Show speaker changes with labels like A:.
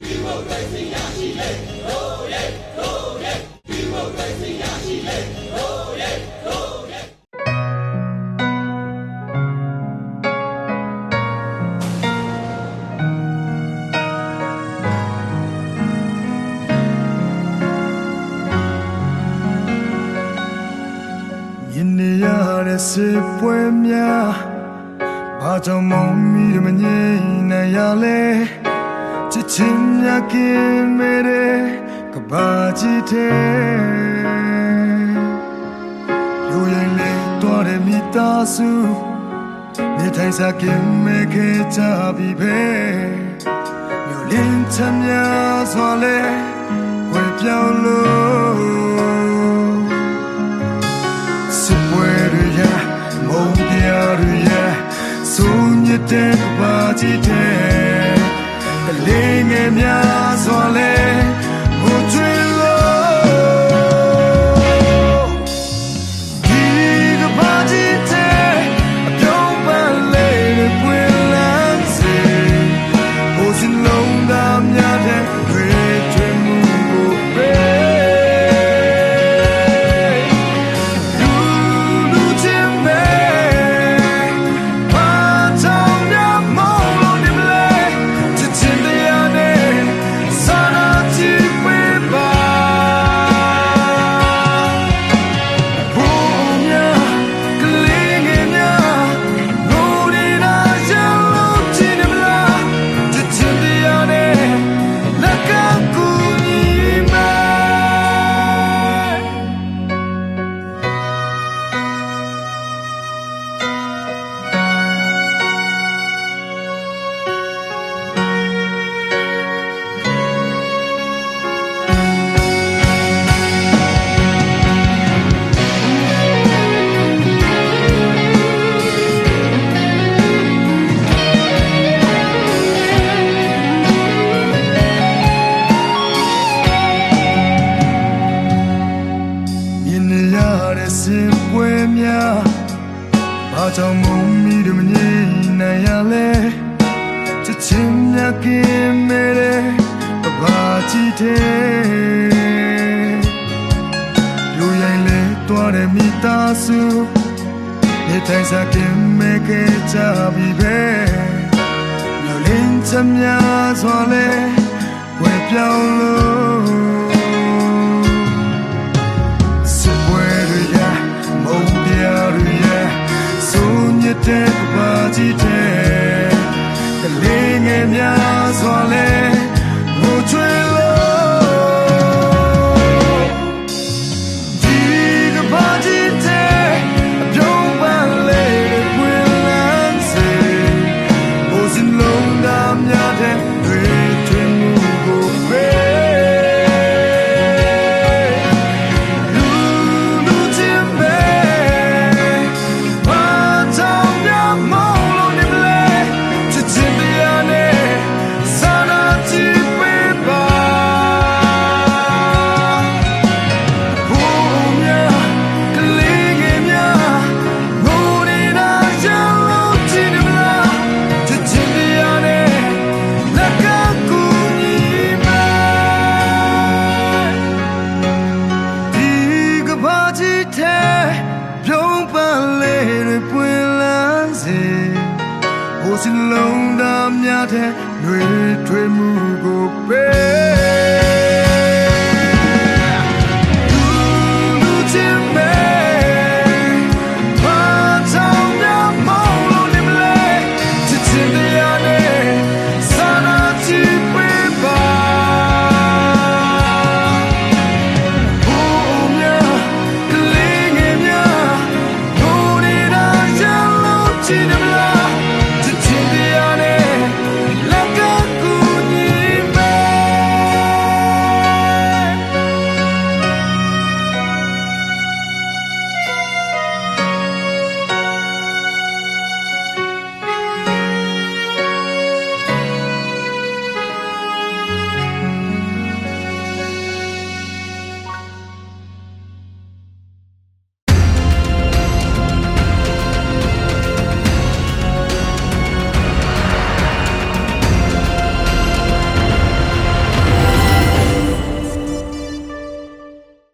A: ယနေရတဲ့စေပွဲများဘာကြောင့်မုံမီမငြိမ်နိုင်ရလဲ ချစ်ချင်းများကင်းမဲတဲ့ကဘာကြီးတဲ့လူရင်လေးတော်တဲ့မိသားစုနေထိုင်စားကင်းမဲခဲ့ကြပြီပဲမျိုးလင်းချမ်းများစွာလဲဝေပြောင်းလို့စစ်ပွဲတွေရမုံပြတွေရဆုံးညတဲ့ကဘာကြီးတဲ့ ကလေးငယ်များစွာလဲ ဘာကြောင့်မုံမီတို့မငြိမ်နိုင်ရလဲချစ်ချင်းများကင်းမဲတဲ့ကဘာကြီးတဲ့လူရင်လေတွားတဲ့မိသားစုနေထိုင်စားကင်းမဲခဲ့ကြပြီပဲလူလင်းချမ်းများစွာလဲဝယ်ပြောင်းလို့ တဲ့နှွေထွေးမှုကိုပေး